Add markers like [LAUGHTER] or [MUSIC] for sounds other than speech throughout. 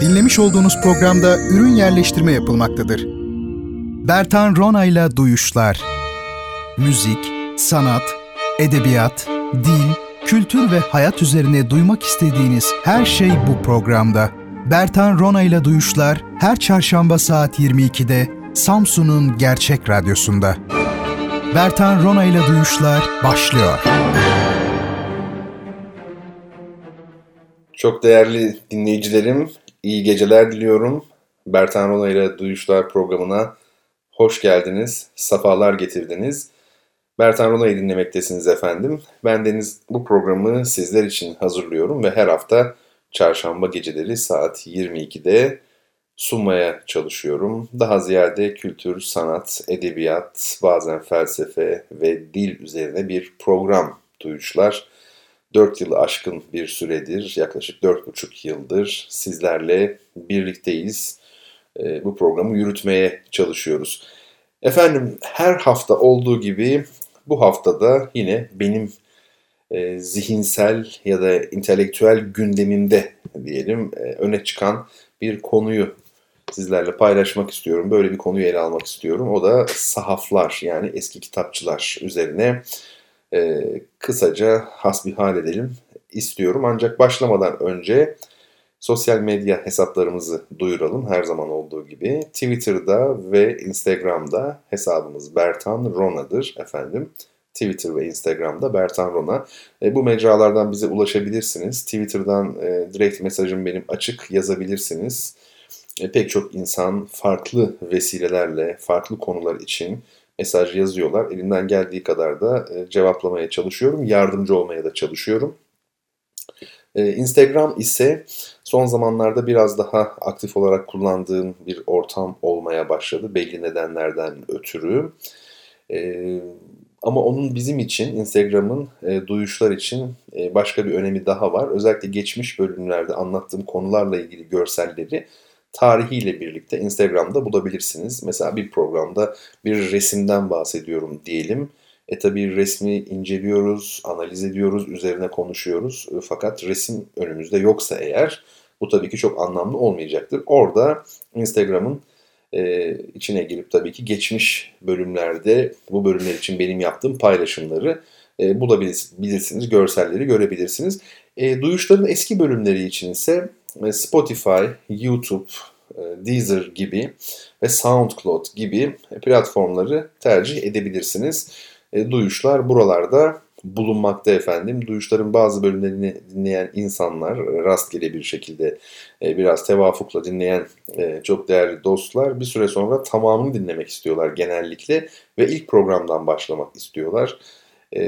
Dinlemiş olduğunuz programda ürün yerleştirme yapılmaktadır. Bertan Ronayla Duyuşlar Müzik, sanat, edebiyat, dil, kültür ve hayat üzerine duymak istediğiniz her şey bu programda. Bertan Ronayla Duyuşlar her çarşamba saat 22'de Samsun'un Gerçek Radyosu'nda. Bertan Ronayla Duyuşlar başlıyor. Çok değerli dinleyicilerim, iyi geceler diliyorum. Bertan Rona ile Duyuşlar programına hoş geldiniz, safalar getirdiniz. Bertan Rona'yı dinlemektesiniz efendim. Ben Deniz bu programı sizler için hazırlıyorum ve her hafta çarşamba geceleri saat 22'de sunmaya çalışıyorum. Daha ziyade kültür, sanat, edebiyat, bazen felsefe ve dil üzerine bir program duyuşlar. 4 yılı aşkın bir süredir, yaklaşık 4,5 yıldır sizlerle birlikteyiz. E, bu programı yürütmeye çalışıyoruz. Efendim her hafta olduğu gibi bu haftada yine benim e, zihinsel ya da entelektüel gündemimde diyelim e, öne çıkan bir konuyu sizlerle paylaşmak istiyorum. Böyle bir konuyu ele almak istiyorum. O da sahaflar yani eski kitapçılar üzerine e, kısaca hasbihal edelim istiyorum. Ancak başlamadan önce sosyal medya hesaplarımızı duyuralım her zaman olduğu gibi. Twitter'da ve Instagram'da hesabımız Bertan Rona'dır efendim. Twitter ve Instagram'da Bertan Rona. E, bu mecralardan bize ulaşabilirsiniz. Twitter'dan e, direkt mesajım benim açık yazabilirsiniz. E, pek çok insan farklı vesilelerle, farklı konular için mesaj yazıyorlar. Elimden geldiği kadar da e, cevaplamaya çalışıyorum. Yardımcı olmaya da çalışıyorum. E, Instagram ise son zamanlarda biraz daha aktif olarak kullandığım bir ortam olmaya başladı. Belli nedenlerden ötürü. E, ama onun bizim için, Instagram'ın duyuşlar için başka bir önemi daha var. Özellikle geçmiş bölümlerde anlattığım konularla ilgili görselleri tarihiyle birlikte Instagram'da bulabilirsiniz. Mesela bir programda bir resimden bahsediyorum diyelim. E tabi resmi inceliyoruz, analiz ediyoruz, üzerine konuşuyoruz. E, fakat resim önümüzde yoksa eğer bu tabii ki çok anlamlı olmayacaktır. Orada Instagram'ın e, içine girip tabii ki geçmiş bölümlerde bu bölümler için benim yaptığım paylaşımları e, bulabilirsiniz, görselleri görebilirsiniz. E, duyuşların eski bölümleri için ise Spotify, YouTube, e, Deezer gibi ve SoundCloud gibi platformları tercih edebilirsiniz. E, duyuşlar buralarda bulunmakta efendim. Duyuşların bazı bölümlerini dinleyen insanlar rastgele bir şekilde e, biraz tevafukla dinleyen çok değerli dostlar bir süre sonra tamamını dinlemek istiyorlar genellikle ve ilk programdan başlamak istiyorlar.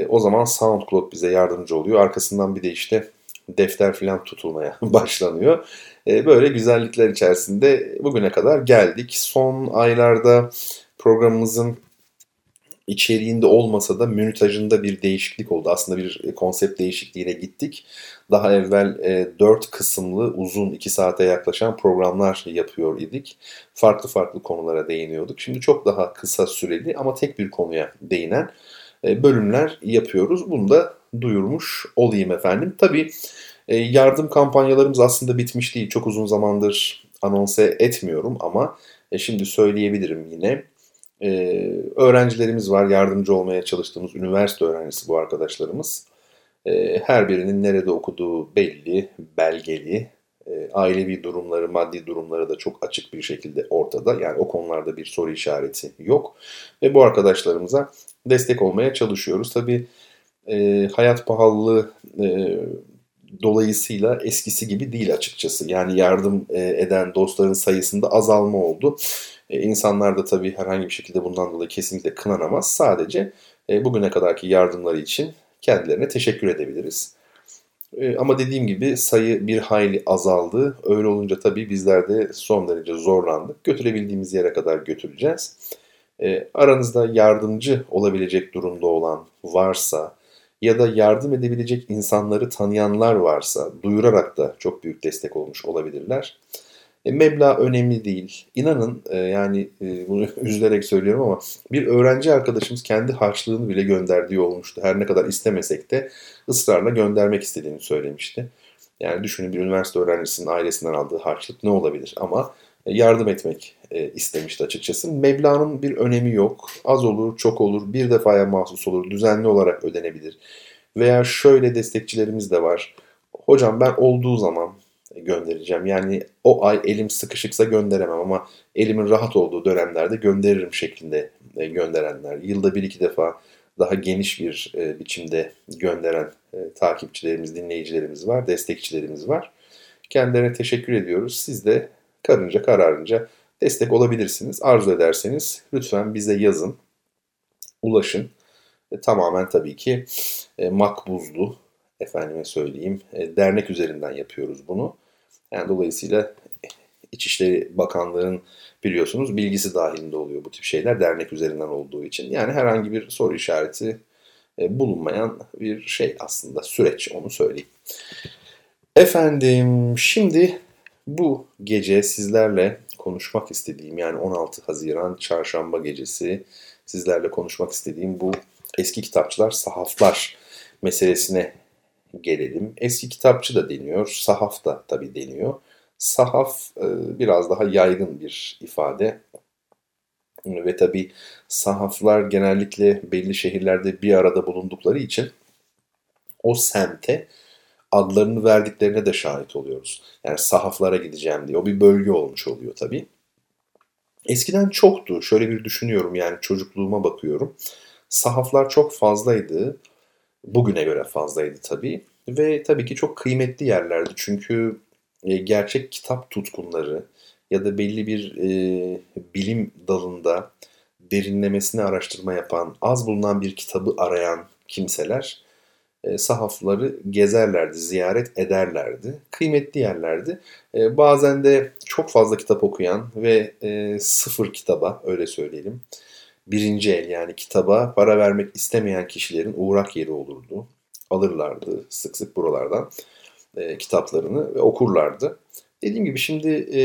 O zaman SoundCloud bize yardımcı oluyor. Arkasından bir de işte defter falan tutulmaya [LAUGHS] başlanıyor. E, böyle güzellikler içerisinde bugüne kadar geldik. Son aylarda programımızın içeriğinde olmasa da müntajında bir değişiklik oldu. Aslında bir konsept değişikliğine gittik. Daha evvel e, 4 kısımlı uzun 2 saate yaklaşan programlar yapıyor idik. Farklı farklı konulara değiniyorduk. Şimdi çok daha kısa süreli ama tek bir konuya değinen e, bölümler yapıyoruz. Bunu da duyurmuş olayım efendim. Tabii e, yardım kampanyalarımız aslında bitmiş değil. Çok uzun zamandır anonse etmiyorum ama e, şimdi söyleyebilirim yine. Öğrencilerimiz var, yardımcı olmaya çalıştığımız üniversite öğrencisi bu arkadaşlarımız. Her birinin nerede okuduğu belli, belgeli, ailevi durumları, maddi durumları da çok açık bir şekilde ortada. Yani o konularda bir soru işareti yok. Ve bu arkadaşlarımıza destek olmaya çalışıyoruz. Tabii e, hayat pahalılığı e, dolayısıyla eskisi gibi değil açıkçası. Yani yardım e, eden dostların sayısında azalma oldu. E, insanlar da tabii herhangi bir şekilde bundan dolayı kesinlikle kınanamaz. Sadece e, bugüne kadarki yardımları için kendilerine teşekkür edebiliriz. E, ama dediğim gibi sayı bir hayli azaldı. Öyle olunca tabii bizler de son derece zorlandık. Götürebildiğimiz yere kadar götüreceğiz. E, aranızda yardımcı olabilecek durumda olan varsa ya da yardım edebilecek insanları tanıyanlar varsa duyurarak da çok büyük destek olmuş olabilirler. E, meblağ önemli değil. İnanın e, yani e, bunu [LAUGHS] üzülerek söylüyorum ama bir öğrenci arkadaşımız kendi harçlığını bile gönderdiği olmuştu. Her ne kadar istemesek de ısrarla göndermek istediğini söylemişti. Yani düşünün bir üniversite öğrencisinin ailesinden aldığı harçlık ne olabilir? Ama yardım etmek e, istemişti açıkçası. Meblağın bir önemi yok. Az olur, çok olur, bir defaya mahsus olur, düzenli olarak ödenebilir. Veya şöyle destekçilerimiz de var. Hocam ben olduğu zaman göndereceğim. Yani o ay elim sıkışıksa gönderemem ama elimin rahat olduğu dönemlerde gönderirim şeklinde e, gönderenler. Yılda bir iki defa daha geniş bir e, biçimde gönderen takipçilerimiz, dinleyicilerimiz var, destekçilerimiz var. Kendilerine teşekkür ediyoruz. Siz de karınca kararınca destek olabilirsiniz. Arzu ederseniz lütfen bize yazın, ulaşın. E, tamamen tabii ki e, makbuzlu, efendime söyleyeyim, e, dernek üzerinden yapıyoruz bunu. Yani dolayısıyla İçişleri Bakanlığı'nın biliyorsunuz bilgisi dahilinde oluyor bu tip şeyler dernek üzerinden olduğu için. Yani herhangi bir soru işareti e, bulunmayan bir şey aslında süreç onu söyleyeyim. Efendim şimdi bu gece sizlerle konuşmak istediğim yani 16 Haziran çarşamba gecesi sizlerle konuşmak istediğim bu eski kitapçılar, sahaflar meselesine gelelim. Eski kitapçı da deniyor, sahaf da tabii deniyor. Sahaf e, biraz daha yaygın bir ifade. Ve tabii sahaflar genellikle belli şehirlerde bir arada bulundukları için o semte adlarını verdiklerine de şahit oluyoruz. Yani sahaflara gideceğim diye. O bir bölge olmuş oluyor tabii. Eskiden çoktu. Şöyle bir düşünüyorum yani çocukluğuma bakıyorum. Sahaflar çok fazlaydı. Bugüne göre fazlaydı tabii. Ve tabii ki çok kıymetli yerlerdi. Çünkü e, gerçek kitap tutkunları ya da belli bir e, bilim dalında derinlemesine araştırma yapan, az bulunan bir kitabı arayan kimseler sahafları gezerlerdi, ziyaret ederlerdi. Kıymetli yerlerdi. E, bazen de çok fazla kitap okuyan ve e, sıfır kitaba öyle söyleyelim. Birinci el yani kitaba para vermek istemeyen kişilerin uğrak yeri olurdu. Alırlardı sık sık buralardan e, kitaplarını ve okurlardı. Dediğim gibi şimdi e,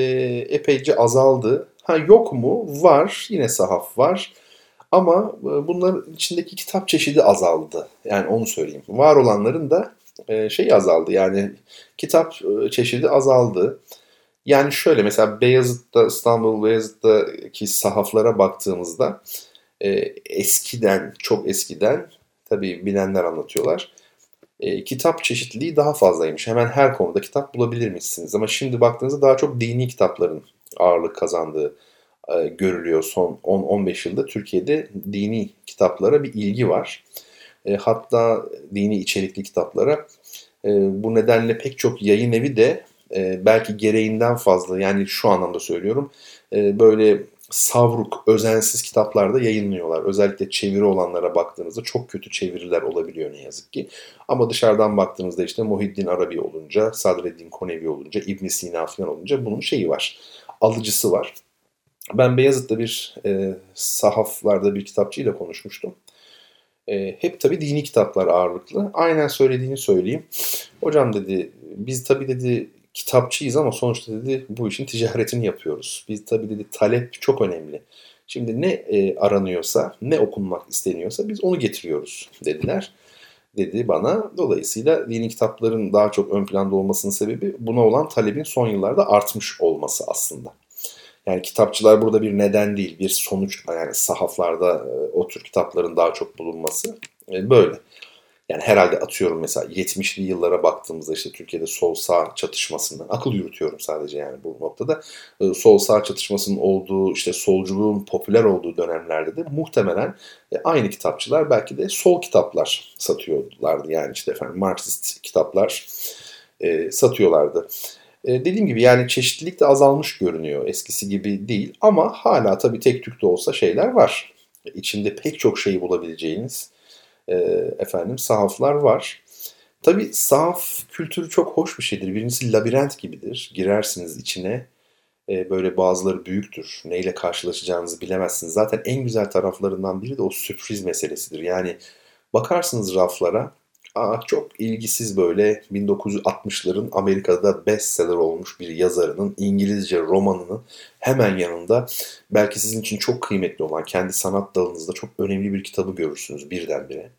epeyce azaldı. Ha yok mu? Var. Yine sahaf var. Ama e, bunların içindeki kitap çeşidi azaldı. Yani onu söyleyeyim. Var olanların da şey azaldı. Yani kitap e, çeşidi azaldı. Yani şöyle mesela Beyazıt'ta, İstanbul Beyazıt'taki sahaflara baktığımızda eskiden, çok eskiden tabii bilenler anlatıyorlar kitap çeşitliliği daha fazlaymış. Hemen her konuda kitap bulabilirmişsiniz. Ama şimdi baktığınızda daha çok dini kitapların ağırlık kazandığı görülüyor son 10-15 yılda. Türkiye'de dini kitaplara bir ilgi var. E, hatta dini içerikli kitaplara. E, bu nedenle pek çok yayın evi de e, belki gereğinden fazla yani şu anlamda söylüyorum e, böyle savruk, özensiz kitaplarda yayınlıyorlar. Özellikle çeviri olanlara baktığınızda çok kötü çeviriler olabiliyor ne yazık ki. Ama dışarıdan baktığınızda işte Muhiddin Arabi olunca, Sadreddin Konevi olunca, İbn Sina falan olunca bunun şeyi var. Alıcısı var. Ben Beyazıt'ta bir e, sahaflarda bir kitapçıyla konuşmuştum. E, hep tabii dini kitaplar ağırlıklı. Aynen söylediğini söyleyeyim. Hocam dedi biz tabii dedi kitapçıyız ama sonuçta dedi bu işin ticaretini yapıyoruz. Biz tabii dedi talep çok önemli. Şimdi ne e, aranıyorsa, ne okunmak isteniyorsa biz onu getiriyoruz dediler dedi bana. Dolayısıyla dini kitapların daha çok ön planda olmasının sebebi buna olan talebin son yıllarda artmış olması aslında. Yani kitapçılar burada bir neden değil, bir sonuç. Yani sahaflarda e, o tür kitapların daha çok bulunması e, böyle. Yani herhalde atıyorum mesela 70'li yıllara baktığımızda işte Türkiye'de sol sağ çatışmasından akıl yürütüyorum sadece yani bu noktada. Ee, sol sağ çatışmasının olduğu işte solculuğun popüler olduğu dönemlerde de muhtemelen e, aynı kitapçılar belki de sol kitaplar satıyorlardı. Yani işte efendim Marksist kitaplar e, satıyorlardı. E, dediğim gibi yani çeşitlilik de azalmış görünüyor. Eskisi gibi değil ama hala tabii tek tük de olsa şeyler var. İçinde pek çok şeyi bulabileceğiniz e, efendim sahaflar var. Tabi sahaf kültürü çok hoş bir şeydir. Birincisi labirent gibidir. Girersiniz içine e, böyle bazıları büyüktür. Neyle karşılaşacağınızı bilemezsiniz. Zaten en güzel taraflarından biri de o sürpriz meselesidir. Yani bakarsınız raflara Aa, çok ilgisiz böyle 1960'ların Amerika'da bestseller olmuş bir yazarının İngilizce romanının hemen yanında belki sizin için çok kıymetli olan kendi sanat dalınızda çok önemli bir kitabı görürsünüz birdenbire.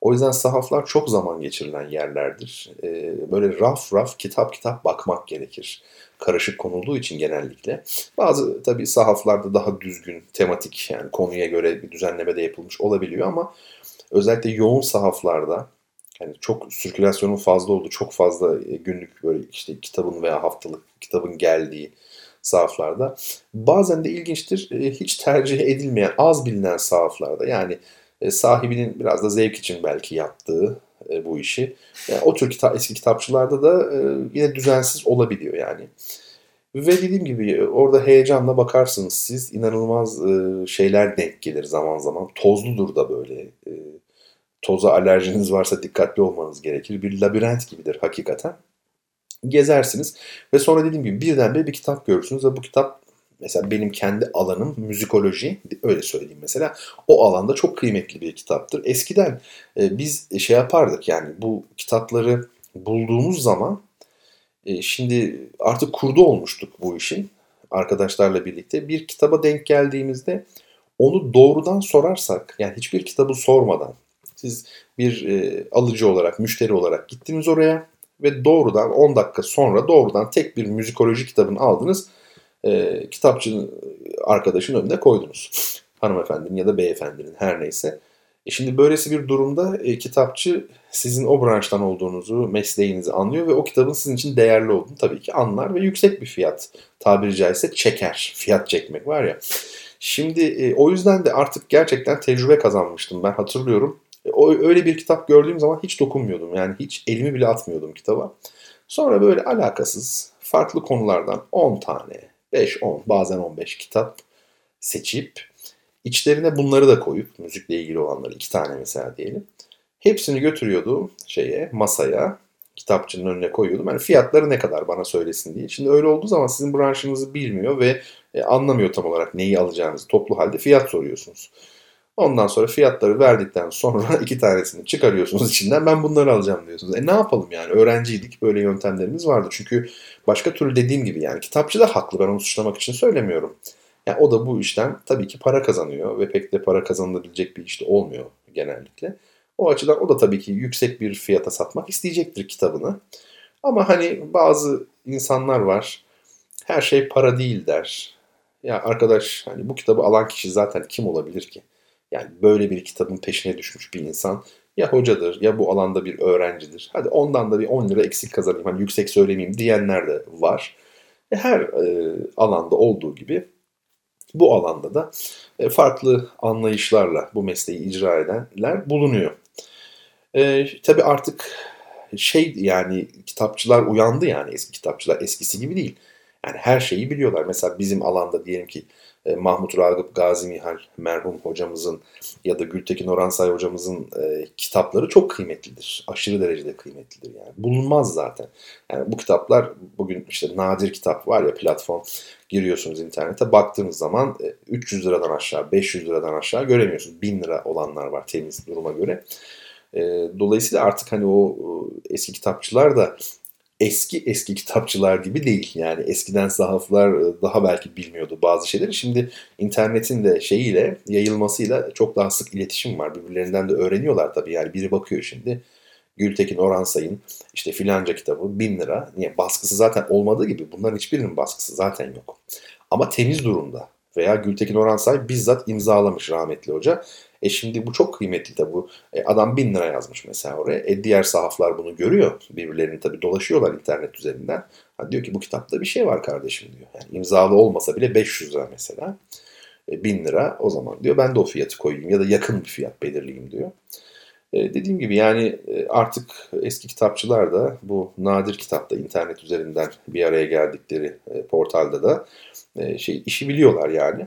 O yüzden sahaflar çok zaman geçirilen yerlerdir. E, böyle raf raf kitap kitap bakmak gerekir. Karışık konulduğu için genellikle. Bazı tabii sahaflarda daha düzgün, tematik yani konuya göre bir düzenleme de yapılmış olabiliyor ama özellikle yoğun sahaflarda yani çok sirkülasyonun fazla olduğu, çok fazla e, günlük böyle işte kitabın veya haftalık kitabın geldiği sahaflarda. Bazen de ilginçtir e, hiç tercih edilmeyen, az bilinen sahaflarda yani e, sahibinin biraz da zevk için belki yaptığı bu işi. Yani o tür kitap, eski kitapçılarda da yine düzensiz olabiliyor yani. Ve dediğim gibi orada heyecanla bakarsınız siz inanılmaz şeyler denk gelir zaman zaman. Tozludur da böyle toza alerjiniz varsa dikkatli olmanız gerekir. Bir labirent gibidir hakikaten. Gezersiniz ve sonra dediğim gibi birdenbire bir kitap görürsünüz ve bu kitap mesela benim kendi alanım müzikoloji öyle söyleyeyim mesela o alanda çok kıymetli bir kitaptır. Eskiden e, biz şey yapardık yani bu kitapları bulduğumuz zaman e, şimdi artık kurdu olmuştuk bu işin arkadaşlarla birlikte bir kitaba denk geldiğimizde onu doğrudan sorarsak yani hiçbir kitabı sormadan siz bir e, alıcı olarak, müşteri olarak gittiniz oraya ve doğrudan 10 dakika sonra doğrudan tek bir müzikoloji kitabını aldınız. E, kitapçının arkadaşın önüne koydunuz. Hanımefendinin ya da beyefendinin her neyse. E şimdi böylesi bir durumda e, kitapçı sizin o branştan olduğunuzu, mesleğinizi anlıyor ve o kitabın sizin için değerli olduğunu tabii ki anlar ve yüksek bir fiyat tabiri caizse çeker. Fiyat çekmek var ya. Şimdi e, o yüzden de artık gerçekten tecrübe kazanmıştım. Ben hatırlıyorum o, öyle bir kitap gördüğüm zaman hiç dokunmuyordum. Yani hiç elimi bile atmıyordum kitaba. Sonra böyle alakasız farklı konulardan 10 tane, 5-10 bazen 15 kitap seçip içlerine bunları da koyup müzikle ilgili olanları iki tane mesela diyelim. Hepsini götürüyordum şeye masaya kitapçının önüne koyuyordum. Yani fiyatları ne kadar bana söylesin diye. Şimdi öyle olduğu zaman sizin branşınızı bilmiyor ve e, anlamıyor tam olarak neyi alacağınızı. Toplu halde fiyat soruyorsunuz. Ondan sonra fiyatları verdikten sonra [LAUGHS] iki tanesini çıkarıyorsunuz içinden ben bunları alacağım diyorsunuz. E ne yapalım yani öğrenciydik böyle yöntemlerimiz vardı. Çünkü başka türlü dediğim gibi yani kitapçı da haklı ben onu suçlamak için söylemiyorum. Yani o da bu işten tabii ki para kazanıyor ve pek de para kazanılabilecek bir işte olmuyor genellikle. O açıdan o da tabii ki yüksek bir fiyata satmak isteyecektir kitabını. Ama hani bazı insanlar var her şey para değil der. Ya arkadaş hani bu kitabı alan kişi zaten kim olabilir ki? Yani böyle bir kitabın peşine düşmüş bir insan ya hocadır ya bu alanda bir öğrencidir. Hadi ondan da bir 10 lira eksik kazanayım hani yüksek söylemeyeyim diyenler de var. E her e, alanda olduğu gibi bu alanda da e, farklı anlayışlarla bu mesleği icra edenler bulunuyor. E, tabii artık şey yani kitapçılar uyandı yani eski kitapçılar eskisi gibi değil. Yani her şeyi biliyorlar. Mesela bizim alanda diyelim ki e, Mahmut Ragıp Gazi Mihal merhum hocamızın ya da Gültekin Oransay hocamızın e, kitapları çok kıymetlidir. Aşırı derecede kıymetlidir yani. Bulunmaz zaten. Yani bu kitaplar bugün işte nadir kitap var ya platform giriyorsunuz internete baktığınız zaman e, 300 liradan aşağı 500 liradan aşağı göremiyorsunuz. 1000 lira olanlar var temiz duruma göre. E, dolayısıyla artık hani o eski kitapçılar da eski eski kitapçılar gibi değil. Yani eskiden sahaflar e, daha belki bilmiyordu bazı şeyleri. Şimdi internetin de şeyiyle yayılmasıyla çok daha sık iletişim var. Birbirlerinden de öğreniyorlar tabii. Yani biri bakıyor şimdi Gültekin Oransay'ın işte filanca kitabı bin lira. Niye? Baskısı zaten olmadığı gibi bunların hiçbirinin baskısı zaten yok. Ama temiz durumda. Veya Gültekin Oransay bizzat imzalamış rahmetli hoca. E şimdi bu çok kıymetli de bu. E adam bin lira yazmış mesela oraya. E diğer sahaflar bunu görüyor. Birbirlerini tabii dolaşıyorlar internet üzerinden. Ha diyor ki bu kitapta bir şey var kardeşim diyor. Yani imzalı olmasa bile 500 lira mesela. E, 1000 lira o zaman diyor ben de o fiyatı koyayım ya da yakın bir fiyat belirleyeyim diyor. E, dediğim gibi yani e, artık eski kitapçılar da bu nadir kitapta internet üzerinden bir araya geldikleri e, portalda da e, şey işi biliyorlar yani.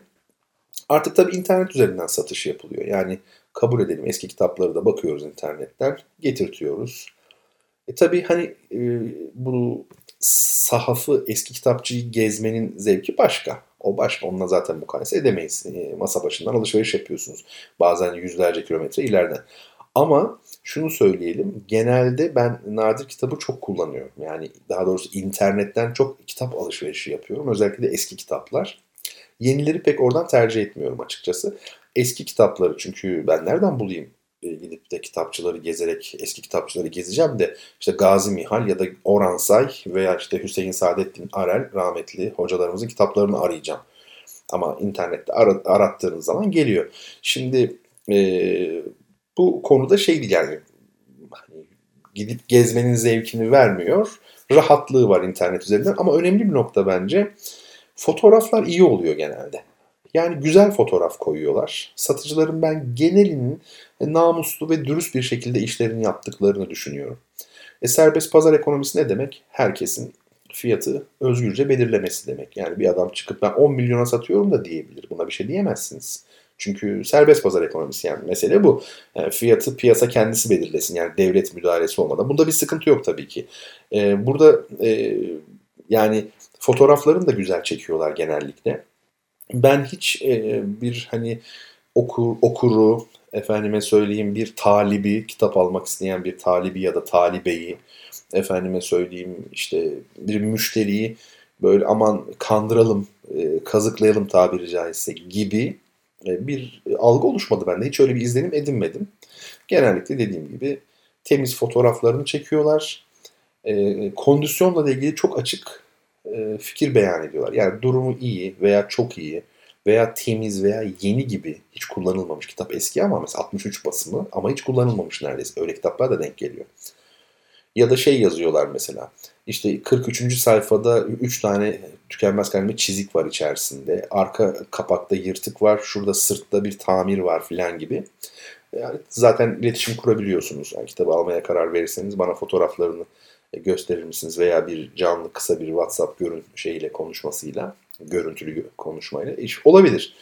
Artık tabii internet üzerinden satış yapılıyor. Yani kabul edelim eski kitapları da bakıyoruz internetten, getirtiyoruz. E tabii hani e, bu sahafı, eski kitapçıyı gezmenin zevki başka. O başka. Onunla zaten mukayese edemeyiz. E, masa başından alışveriş yapıyorsunuz. Bazen yüzlerce kilometre ileriden. Ama şunu söyleyelim. Genelde ben nadir kitabı çok kullanıyorum. Yani daha doğrusu internetten çok kitap alışverişi yapıyorum. Özellikle de eski kitaplar. Yenileri pek oradan tercih etmiyorum açıkçası. Eski kitapları çünkü ben nereden bulayım e, gidip de kitapçıları gezerek eski kitapçıları gezeceğim de işte Gazi Mihal ya da Orhan Say veya işte Hüseyin Saadettin Arel rahmetli hocalarımızın kitaplarını arayacağım. Ama internette ar- arattığınız zaman geliyor. Şimdi e, bu konuda şey değil yani hani gidip gezmenin zevkini vermiyor. Rahatlığı var internet üzerinden ama önemli bir nokta bence fotoğraflar iyi oluyor genelde. Yani güzel fotoğraf koyuyorlar. Satıcıların ben genelinin namuslu ve dürüst bir şekilde işlerini yaptıklarını düşünüyorum. E serbest pazar ekonomisi ne demek? Herkesin fiyatı özgürce belirlemesi demek. Yani bir adam çıkıp ben 10 milyona satıyorum da diyebilir. Buna bir şey diyemezsiniz. Çünkü serbest pazar ekonomisi yani mesele bu. Yani fiyatı piyasa kendisi belirlesin yani devlet müdahalesi olmadan. Bunda bir sıkıntı yok tabii ki. Ee, burada e, yani fotoğraflarını da güzel çekiyorlar genellikle. Ben hiç e, bir hani oku, okuru, efendime söyleyeyim bir talibi, kitap almak isteyen bir talibi ya da talibeyi, efendime söyleyeyim işte bir müşteriyi böyle aman kandıralım, e, kazıklayalım tabiri caizse gibi e, bir algı oluşmadı bende. Hiç öyle bir izlenim edinmedim. Genellikle dediğim gibi temiz fotoğraflarını çekiyorlar. E, kondisyonla ilgili çok açık e, fikir beyan ediyorlar. Yani durumu iyi veya çok iyi veya temiz veya yeni gibi hiç kullanılmamış kitap eski ama mesela 63 basımı ama hiç kullanılmamış neredeyse. Öyle kitaplar da denk geliyor. Ya da şey yazıyorlar mesela. İşte 43. sayfada 3 tane tükenmez kalemi çizik var içerisinde. Arka kapakta yırtık var. Şurada sırtta bir tamir var filan gibi. Yani zaten iletişim kurabiliyorsunuz. Yani kitabı almaya karar verirseniz bana fotoğraflarını gösterir misiniz veya bir canlı kısa bir WhatsApp görün şeyiyle konuşmasıyla görüntülü konuşmayla iş olabilir.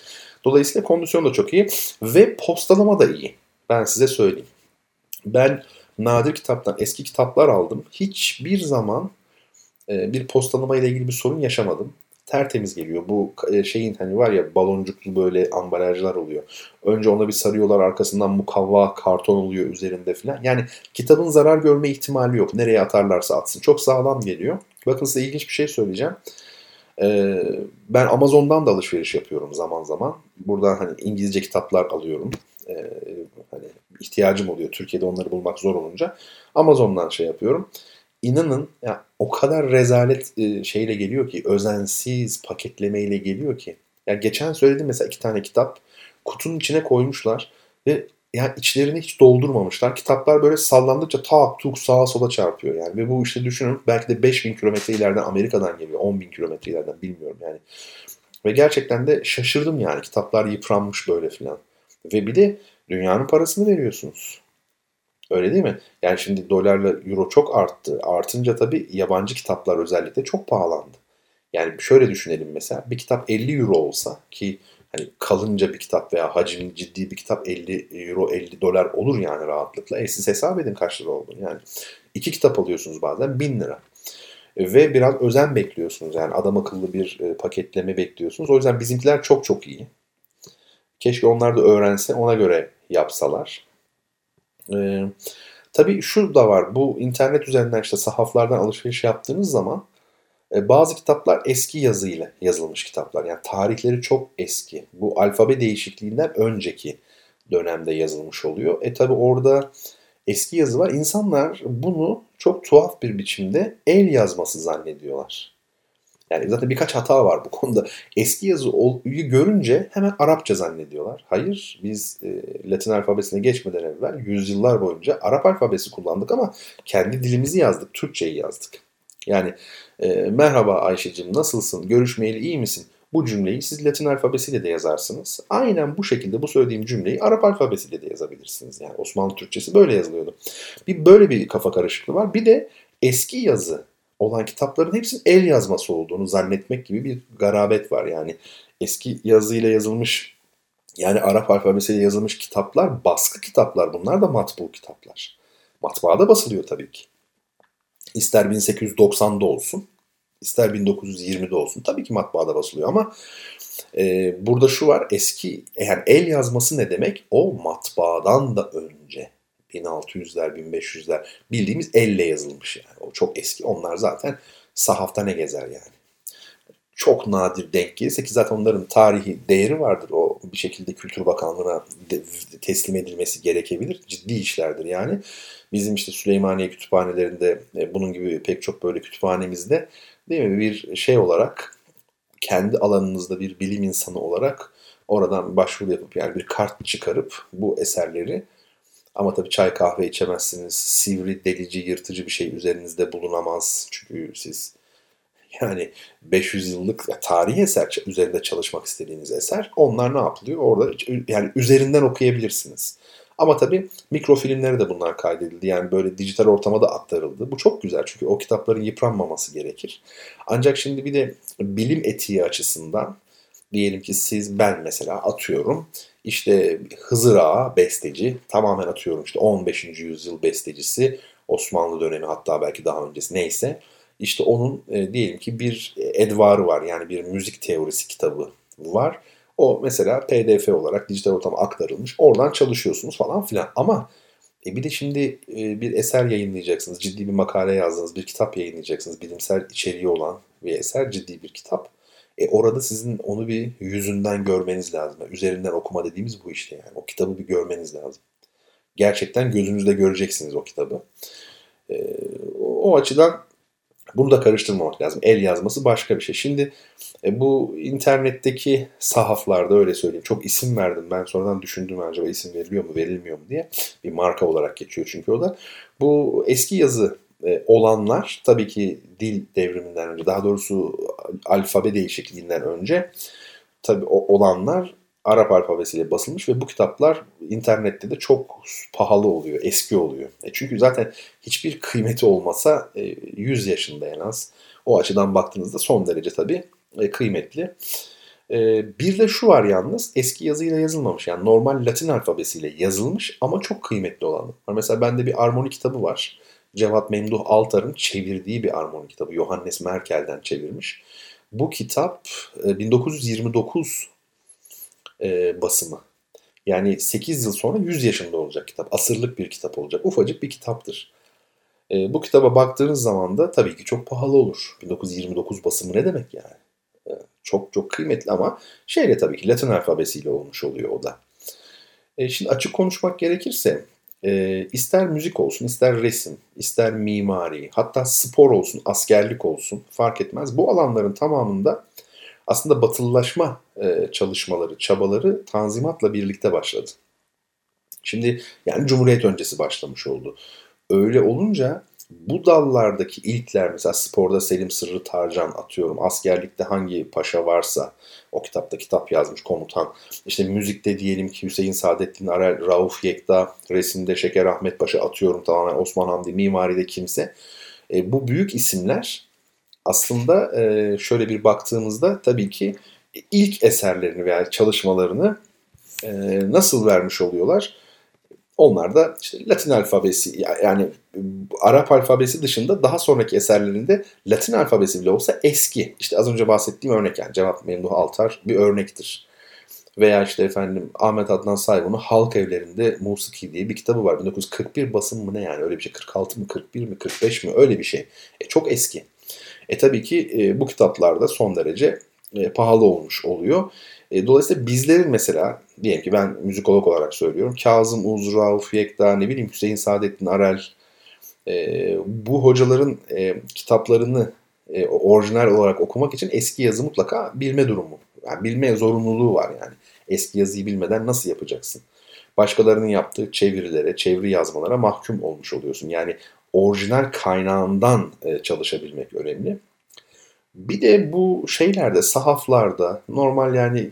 Dolayısıyla kondisyon da çok iyi ve postalama da iyi. Ben size söyleyeyim. Ben nadir kitaptan eski kitaplar aldım. Hiçbir zaman e, bir postalama ile ilgili bir sorun yaşamadım. Tertemiz geliyor. Bu e, şeyin hani var ya baloncuklu böyle ambalajlar oluyor. Önce ona bir sarıyorlar arkasından mukavva karton oluyor üzerinde falan. Yani kitabın zarar görme ihtimali yok. Nereye atarlarsa atsın. Çok sağlam geliyor. Bakın size ilginç bir şey söyleyeceğim. Ee, ben Amazon'dan da alışveriş yapıyorum zaman zaman. Buradan hani İngilizce kitaplar alıyorum. Ee, hani ihtiyacım oluyor. Türkiye'de onları bulmak zor olunca. Amazon'dan şey yapıyorum. İnanın ya o kadar rezalet e, şeyle geliyor ki özensiz paketlemeyle geliyor ki. Ya geçen söyledim mesela iki tane kitap kutunun içine koymuşlar ve yani içlerini hiç doldurmamışlar. Kitaplar böyle sallandıkça tak tuk sağa sola çarpıyor yani. Ve bu işte düşünün belki de 5000 kilometre ileriden Amerika'dan geliyor. 10 bin kilometre ileriden bilmiyorum yani. Ve gerçekten de şaşırdım yani. Kitaplar yıpranmış böyle filan. Ve bir de dünyanın parasını veriyorsunuz. Öyle değil mi? Yani şimdi dolarla euro çok arttı. Artınca tabii yabancı kitaplar özellikle çok pahalandı. Yani şöyle düşünelim mesela bir kitap 50 euro olsa ki hani kalınca bir kitap veya hacimli ciddi bir kitap 50 euro 50 dolar olur yani rahatlıkla. E siz hesap edin kaç lira olduğunu yani. iki kitap alıyorsunuz bazen 1000 lira. E, ve biraz özen bekliyorsunuz yani adam akıllı bir e, paketleme bekliyorsunuz. O yüzden bizimkiler çok çok iyi. Keşke onlar da öğrense ona göre yapsalar. Ee, tabii şu da var bu internet üzerinden işte sahaflardan alışveriş yaptığınız zaman e, bazı kitaplar eski yazıyla yazılmış kitaplar. Yani tarihleri çok eski. Bu alfabe değişikliğinden önceki dönemde yazılmış oluyor. E tabi orada eski yazı var. İnsanlar bunu çok tuhaf bir biçimde el yazması zannediyorlar. Yani zaten birkaç hata var bu konuda. Eski yazıyı görünce hemen Arapça zannediyorlar. Hayır, biz e, Latin alfabesine geçmeden evvel yüzyıllar boyunca Arap alfabesi kullandık ama kendi dilimizi yazdık, Türkçeyi yazdık. Yani e, merhaba Ayşe'cim nasılsın, görüşmeyeli iyi misin? Bu cümleyi siz Latin alfabesiyle de yazarsınız. Aynen bu şekilde bu söylediğim cümleyi Arap alfabesiyle de yazabilirsiniz. Yani Osmanlı Türkçesi böyle yazılıyordu. Bir böyle bir kafa karışıklığı var. Bir de eski yazı olan kitapların hepsinin el yazması olduğunu zannetmek gibi bir garabet var. Yani eski yazıyla yazılmış yani Arap alfabesiyle yazılmış kitaplar baskı kitaplar. Bunlar da matbu kitaplar. Matbaada basılıyor tabii ki. İster 1890'da olsun, ister 1920'de olsun. Tabii ki matbaada basılıyor ama e, burada şu var. Eski yani el yazması ne demek? O matbaadan da önce 1600'ler, 1500'ler bildiğimiz elle yazılmış yani. Çok eski. Onlar zaten sahafta ne gezer yani. çok nadir denk gelirse ki zaten onların tarihi değeri vardır. O bir şekilde Kültür Bakanlığı'na teslim edilmesi gerekebilir. Ciddi işlerdir yani. Bizim işte Süleymaniye kütüphanelerinde e, bunun gibi pek çok böyle kütüphanemizde değil mi bir şey olarak kendi alanınızda bir bilim insanı olarak oradan başvuru yapıp yani bir kart çıkarıp bu eserleri ama tabii çay kahve içemezsiniz. Sivri, delici, yırtıcı bir şey üzerinizde bulunamaz. Çünkü siz yani 500 yıllık tarihi eser üzerinde çalışmak istediğiniz eser. Onlar ne yapılıyor? Orada yani üzerinden okuyabilirsiniz. Ama tabii mikrofilmlere de bunlar kaydedildi. Yani böyle dijital ortama da aktarıldı. Bu çok güzel çünkü o kitapların yıpranmaması gerekir. Ancak şimdi bir de bilim etiği açısından diyelim ki siz ben mesela atıyorum işte Hızır Ağa besteci tamamen atıyorum işte 15. yüzyıl bestecisi Osmanlı dönemi hatta belki daha öncesi neyse işte onun e, diyelim ki bir edvarı var yani bir müzik teorisi kitabı var. O mesela pdf olarak dijital ortama aktarılmış. Oradan çalışıyorsunuz falan filan. Ama e bir de şimdi e, bir eser yayınlayacaksınız. Ciddi bir makale yazdınız. Bir kitap yayınlayacaksınız. Bilimsel içeriği olan bir eser. Ciddi bir kitap. E orada sizin onu bir yüzünden görmeniz lazım. Üzerinden okuma dediğimiz bu işte yani. O kitabı bir görmeniz lazım. Gerçekten gözünüzde göreceksiniz o kitabı. E, o açıdan bunu da karıştırmamak lazım. El yazması başka bir şey. Şimdi e, bu internetteki sahaflarda öyle söyleyeyim. Çok isim verdim. Ben sonradan düşündüm acaba isim veriliyor mu verilmiyor mu diye. Bir marka olarak geçiyor çünkü o da. Bu eski yazı olanlar tabii ki dil devriminden önce daha doğrusu alfabe değişikliğinden önce tabii olanlar Arap alfabesiyle basılmış ve bu kitaplar internette de çok pahalı oluyor, eski oluyor. E çünkü zaten hiçbir kıymeti olmasa e, 100 yaşında en az. O açıdan baktığınızda son derece tabii e, kıymetli. E, bir de şu var yalnız eski yazıyla yazılmamış. Yani normal Latin alfabesiyle yazılmış ama çok kıymetli olan. Mesela bende bir armoni kitabı var. Cevat Memduh Altar'ın çevirdiği bir armoni kitabı. Johannes Merkel'den çevirmiş. Bu kitap 1929 e, e, basımı. Yani 8 yıl sonra 100 yaşında olacak kitap. Asırlık bir kitap olacak. Ufacık bir kitaptır. E, bu kitaba baktığınız zaman da tabii ki çok pahalı olur. 1929 basımı ne demek yani? Çok çok kıymetli ama şeyle tabii ki Latin alfabesiyle olmuş oluyor o da. Şimdi açık konuşmak gerekirse e, ister müzik olsun, ister resim, ister mimari, hatta spor olsun, askerlik olsun fark etmez. Bu alanların tamamında aslında batılılaşma e, çalışmaları, çabaları Tanzimat'la birlikte başladı. Şimdi yani Cumhuriyet öncesi başlamış oldu. Öyle olunca bu dallardaki ilkler mesela sporda Selim Sırrı Tarcan atıyorum. Askerlikte hangi paşa varsa o kitapta kitap yazmış komutan. İşte müzikte diyelim ki Hüseyin Saadettin Arel, Rauf Yekta, resimde Şeker Ahmet Paşa atıyorum tamamen Osman Hamdi, mimaride kimse. E, bu büyük isimler aslında e, şöyle bir baktığımızda tabii ki ilk eserlerini veya çalışmalarını e, nasıl vermiş oluyorlar? Onlar da işte Latin alfabesi yani Arap alfabesi dışında daha sonraki eserlerinde Latin alfabesi bile olsa eski. İşte az önce bahsettiğim örnek yani Cevap Memduh Altar bir örnektir. Veya işte efendim Ahmet Adnan Saygun'un Halk Evlerinde Musiki diye bir kitabı var. 1941 basım mı ne yani öyle bir şey 46 mı 41 mi 45 mi öyle bir şey. E, çok eski. E tabii ki e, bu kitaplarda son derece e, pahalı olmuş oluyor. E, dolayısıyla bizlerin mesela diyelim ki ben müzikolog olarak söylüyorum. Kazım Uz, Rauf Yekta, ne bileyim Hüseyin Saadettin Arel e, bu hocaların e, kitaplarını e, orijinal olarak okumak için eski yazı mutlaka bilme durumu. Yani bilme zorunluluğu var yani. Eski yazıyı bilmeden nasıl yapacaksın? Başkalarının yaptığı çevirilere, çeviri yazmalara mahkum olmuş oluyorsun. Yani orijinal kaynağından e, çalışabilmek önemli. Bir de bu şeylerde, sahaflarda normal yani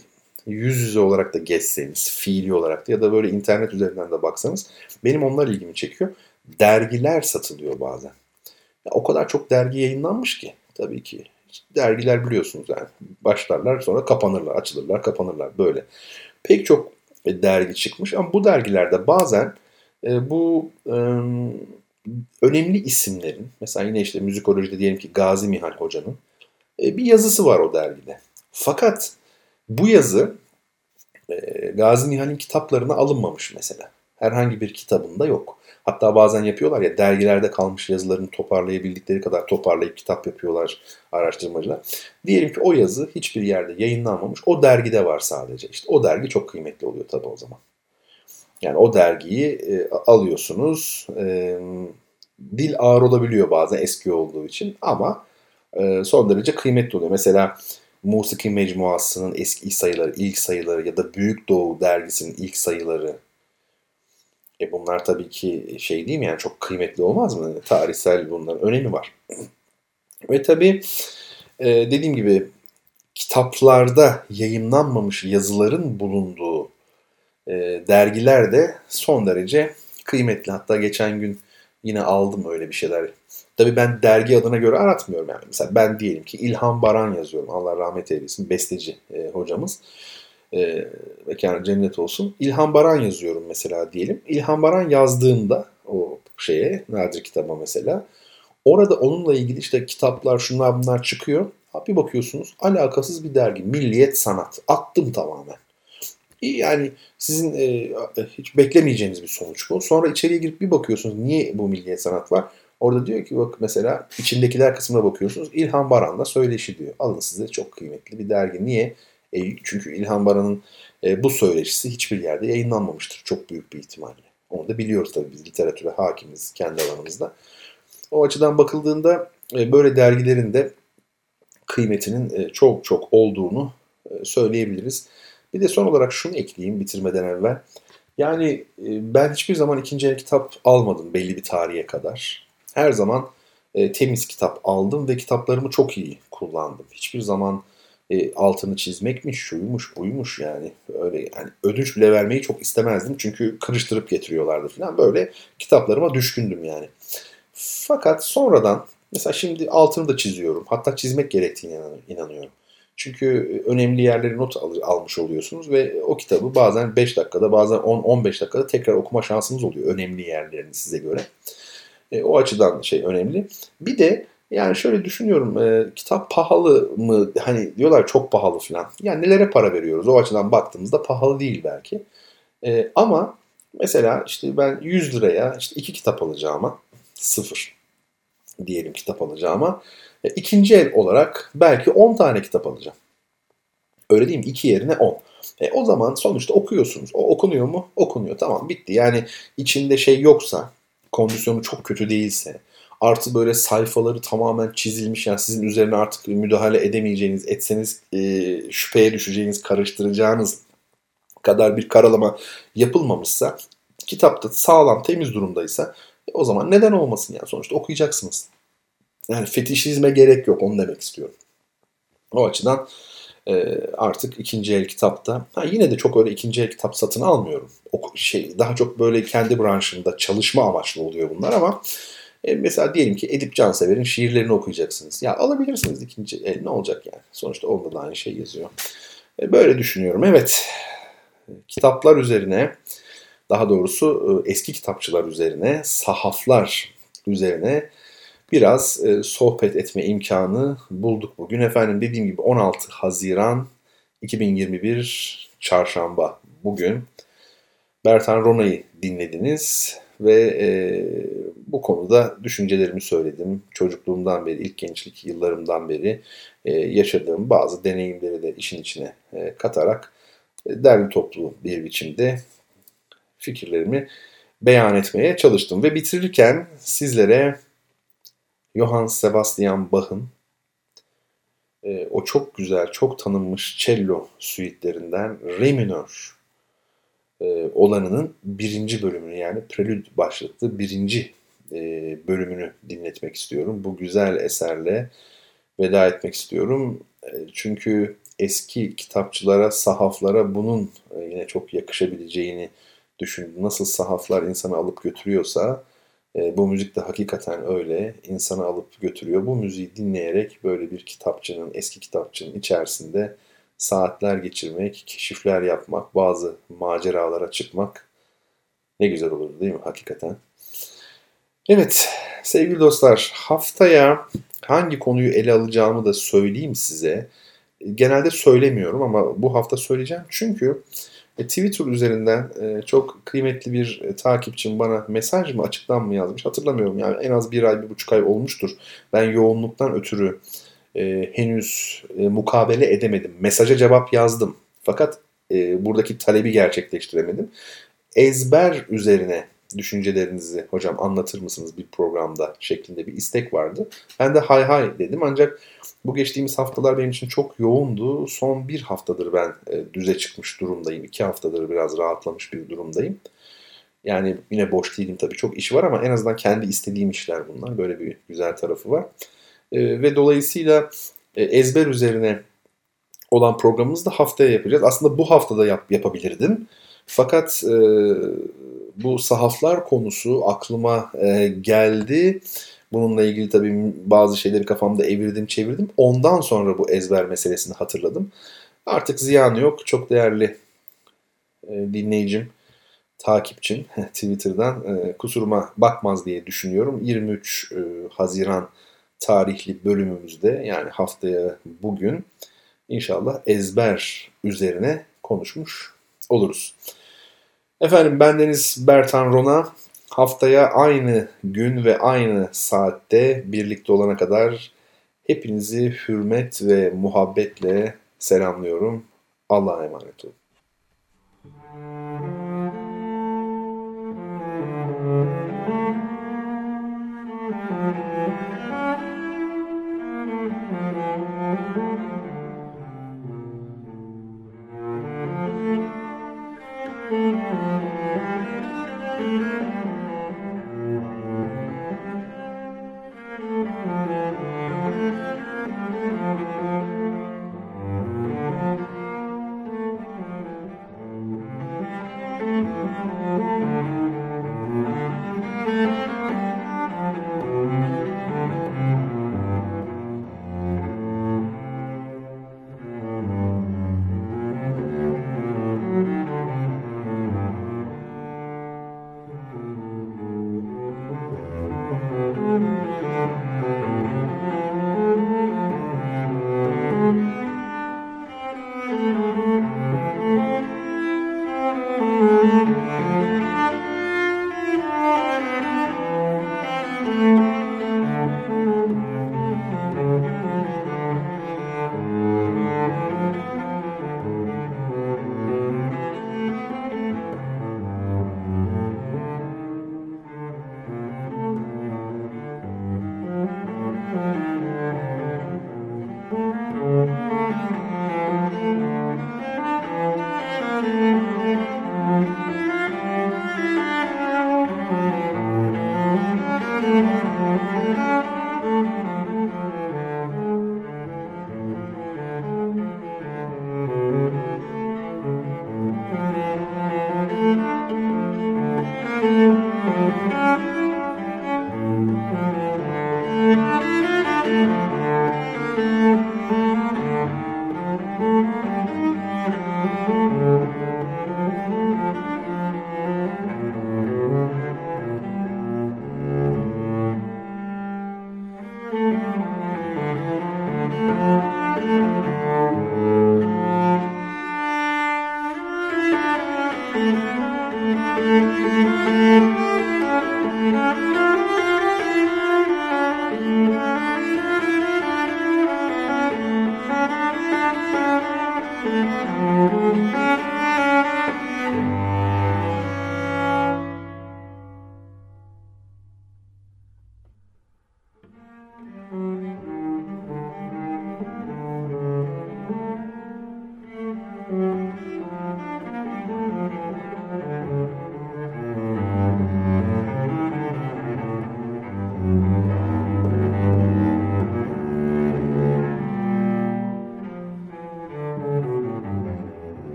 yüz yüze olarak da geçseniz, fiili olarak da ya da böyle internet üzerinden de baksanız benim onlar ilgimi çekiyor. Dergiler satılıyor bazen. Ya, o kadar çok dergi yayınlanmış ki tabii ki. Dergiler biliyorsunuz yani başlarlar sonra kapanırlar, açılırlar, kapanırlar böyle. Pek çok dergi çıkmış ama bu dergilerde bazen e, bu e, önemli isimlerin mesela yine işte müzikolojide diyelim ki Gazi Mihal Hoca'nın e, bir yazısı var o dergide. Fakat bu yazı e, Gazi Nihal'in kitaplarına alınmamış mesela. Herhangi bir kitabında yok. Hatta bazen yapıyorlar ya dergilerde kalmış yazılarını toparlayabildikleri kadar toparlayıp kitap yapıyorlar araştırmacılar. Diyelim ki o yazı hiçbir yerde yayınlanmamış. O dergide var sadece. İşte o dergi çok kıymetli oluyor tabii o zaman. Yani o dergiyi e, alıyorsunuz. E, dil ağır olabiliyor bazen eski olduğu için ama e, son derece kıymetli oluyor. Mesela Musiki Mecmuası'nın eski sayıları, ilk sayıları ya da Büyük Doğu dergisinin ilk sayıları. E bunlar tabii ki şey değil mi yani çok kıymetli olmaz mı? Tarihsel bunların önemi var. [CLEARS THROAT] Ve tabii e, dediğim gibi kitaplarda yayınlanmamış yazıların bulunduğu e, dergiler de son derece kıymetli. Hatta geçen gün yine aldım öyle bir şeyler. Tabii ben dergi adına göre aratmıyorum yani. Mesela ben diyelim ki İlhan Baran yazıyorum. Allah rahmet eylesin. Besteci e, hocamız. E, mekanı cennet olsun. İlhan Baran yazıyorum mesela diyelim. İlhan Baran yazdığında o şeye, nadir kitaba mesela. Orada onunla ilgili işte kitaplar, şunlar bunlar çıkıyor. Bir bakıyorsunuz alakasız bir dergi. Milliyet Sanat. Attım tamamen. Yani sizin e, hiç beklemeyeceğiniz bir sonuç bu. Sonra içeriye girip bir bakıyorsunuz niye bu milliyet sanat var. Orada diyor ki bak mesela içindekiler kısmına bakıyorsunuz. İlhan Baran'la söyleşi diyor. Alın size çok kıymetli bir dergi. Niye? E, çünkü İlhan Baran'ın e, bu söyleşisi hiçbir yerde yayınlanmamıştır. Çok büyük bir ihtimalle. Onu da biliyoruz tabii biz literatüre hakimiz kendi alanımızda. O açıdan bakıldığında e, böyle dergilerin de kıymetinin e, çok çok olduğunu e, söyleyebiliriz. Bir de son olarak şunu ekleyeyim bitirmeden evvel. Yani e, ben hiçbir zaman ikinci el kitap almadım belli bir tarihe kadar. Her zaman e, temiz kitap aldım ve kitaplarımı çok iyi kullandım. Hiçbir zaman e, altını çizmekmiş, şuymuş, buymuş yani. Öyle yani ödünç bile vermeyi çok istemezdim. Çünkü kırıştırıp getiriyorlardı falan. Böyle kitaplarıma düşkündüm yani. Fakat sonradan mesela şimdi altını da çiziyorum. Hatta çizmek gerektiğine inanıyorum. Çünkü önemli yerleri not al- almış oluyorsunuz ve o kitabı bazen 5 dakikada bazen 10-15 dakikada tekrar okuma şansınız oluyor önemli yerlerini size göre. E, o açıdan şey önemli. Bir de yani şöyle düşünüyorum e, kitap pahalı mı hani diyorlar çok pahalı falan. Yani nelere para veriyoruz o açıdan baktığımızda pahalı değil belki. E, ama mesela işte ben 100 liraya işte iki kitap alacağıma sıfır diyelim kitap alacağıma e, ikinci el olarak belki 10 tane kitap alacağım. Öyle değil mi? 2 yerine 10. E, o zaman sonuçta okuyorsunuz. O okunuyor mu? Okunuyor. Tamam bitti. Yani içinde şey yoksa, kondisyonu çok kötü değilse, artı böyle sayfaları tamamen çizilmiş yani sizin üzerine artık müdahale edemeyeceğiniz, etseniz e, şüpheye düşeceğiniz, karıştıracağınız kadar bir karalama yapılmamışsa, kitapta sağlam, temiz durumdaysa e, o zaman neden olmasın yani sonuçta okuyacaksınız. Yani fetişizme gerek yok onu demek istiyorum. O açıdan e, artık ikinci el kitapta ha yine de çok öyle ikinci el kitap satın almıyorum. O şey daha çok böyle kendi branşında çalışma amaçlı oluyor bunlar ama e, mesela diyelim ki Edip Cansever'in şiirlerini okuyacaksınız. Ya alabilirsiniz ikinci el ne olacak yani? Sonuçta onda da aynı şey yazıyor. E, böyle düşünüyorum. Evet. Kitaplar üzerine daha doğrusu e, eski kitapçılar üzerine, sahaflar üzerine biraz e, sohbet etme imkanı bulduk bugün. Efendim dediğim gibi 16 Haziran 2021 Çarşamba bugün Bertan Rona'yı dinlediniz ve e, bu konuda düşüncelerimi söyledim. Çocukluğumdan beri, ilk gençlik yıllarımdan beri e, yaşadığım bazı deneyimleri de işin içine e, katarak e, derli toplu bir biçimde fikirlerimi beyan etmeye çalıştım. Ve bitirirken sizlere Johann Sebastian Bach'ın e, o çok güzel, çok tanınmış cello suitlerinden Re minör e, olanının birinci bölümünü yani Prelüd başlıklı birinci e, bölümünü dinletmek istiyorum. Bu güzel eserle veda etmek istiyorum. E, çünkü eski kitapçılara, sahaflara bunun e, yine çok yakışabileceğini düşündüm. Nasıl sahaflar insanı alıp götürüyorsa e, bu müzik de hakikaten öyle. insanı alıp götürüyor. Bu müziği dinleyerek böyle bir kitapçının, eski kitapçının içerisinde saatler geçirmek, keşifler yapmak, bazı maceralara çıkmak ne güzel olur değil mi hakikaten? Evet sevgili dostlar haftaya hangi konuyu ele alacağımı da söyleyeyim size. Genelde söylemiyorum ama bu hafta söyleyeceğim çünkü E, Twitter üzerinden e, çok kıymetli bir e, takipçim bana mesaj mı açıktan mı yazmış hatırlamıyorum. Yani en az bir ay, bir buçuk ay olmuştur. Ben yoğunluktan ötürü e, henüz e, mukabele edemedim. Mesaja cevap yazdım. Fakat e, buradaki talebi gerçekleştiremedim. Ezber üzerine düşüncelerinizi hocam anlatır mısınız bir programda şeklinde bir istek vardı. Ben de hay hay dedim ancak bu geçtiğimiz haftalar benim için çok yoğundu. Son bir haftadır ben e, düze çıkmış durumdayım. İki haftadır biraz rahatlamış bir durumdayım. Yani yine boş değilim tabii çok iş var ama en azından kendi istediğim işler bunlar. Böyle bir güzel tarafı var. E, ve dolayısıyla e, ezber üzerine olan programımızı da haftaya yapacağız. Aslında bu haftada yap, yapabilirdim. Fakat e, bu sahaflar konusu aklıma e, geldi. Bununla ilgili tabii bazı şeyleri kafamda evirdim çevirdim. Ondan sonra bu ezber meselesini hatırladım. Artık ziyanı yok. Çok değerli e, dinleyicim, takipçim [LAUGHS] Twitter'dan e, kusuruma bakmaz diye düşünüyorum. 23 e, Haziran tarihli bölümümüzde yani haftaya bugün inşallah ezber üzerine konuşmuş oluruz. Efendim bendeniz Bertan Rona. Haftaya aynı gün ve aynı saatte birlikte olana kadar hepinizi hürmet ve muhabbetle selamlıyorum. Allah'a emanet olun.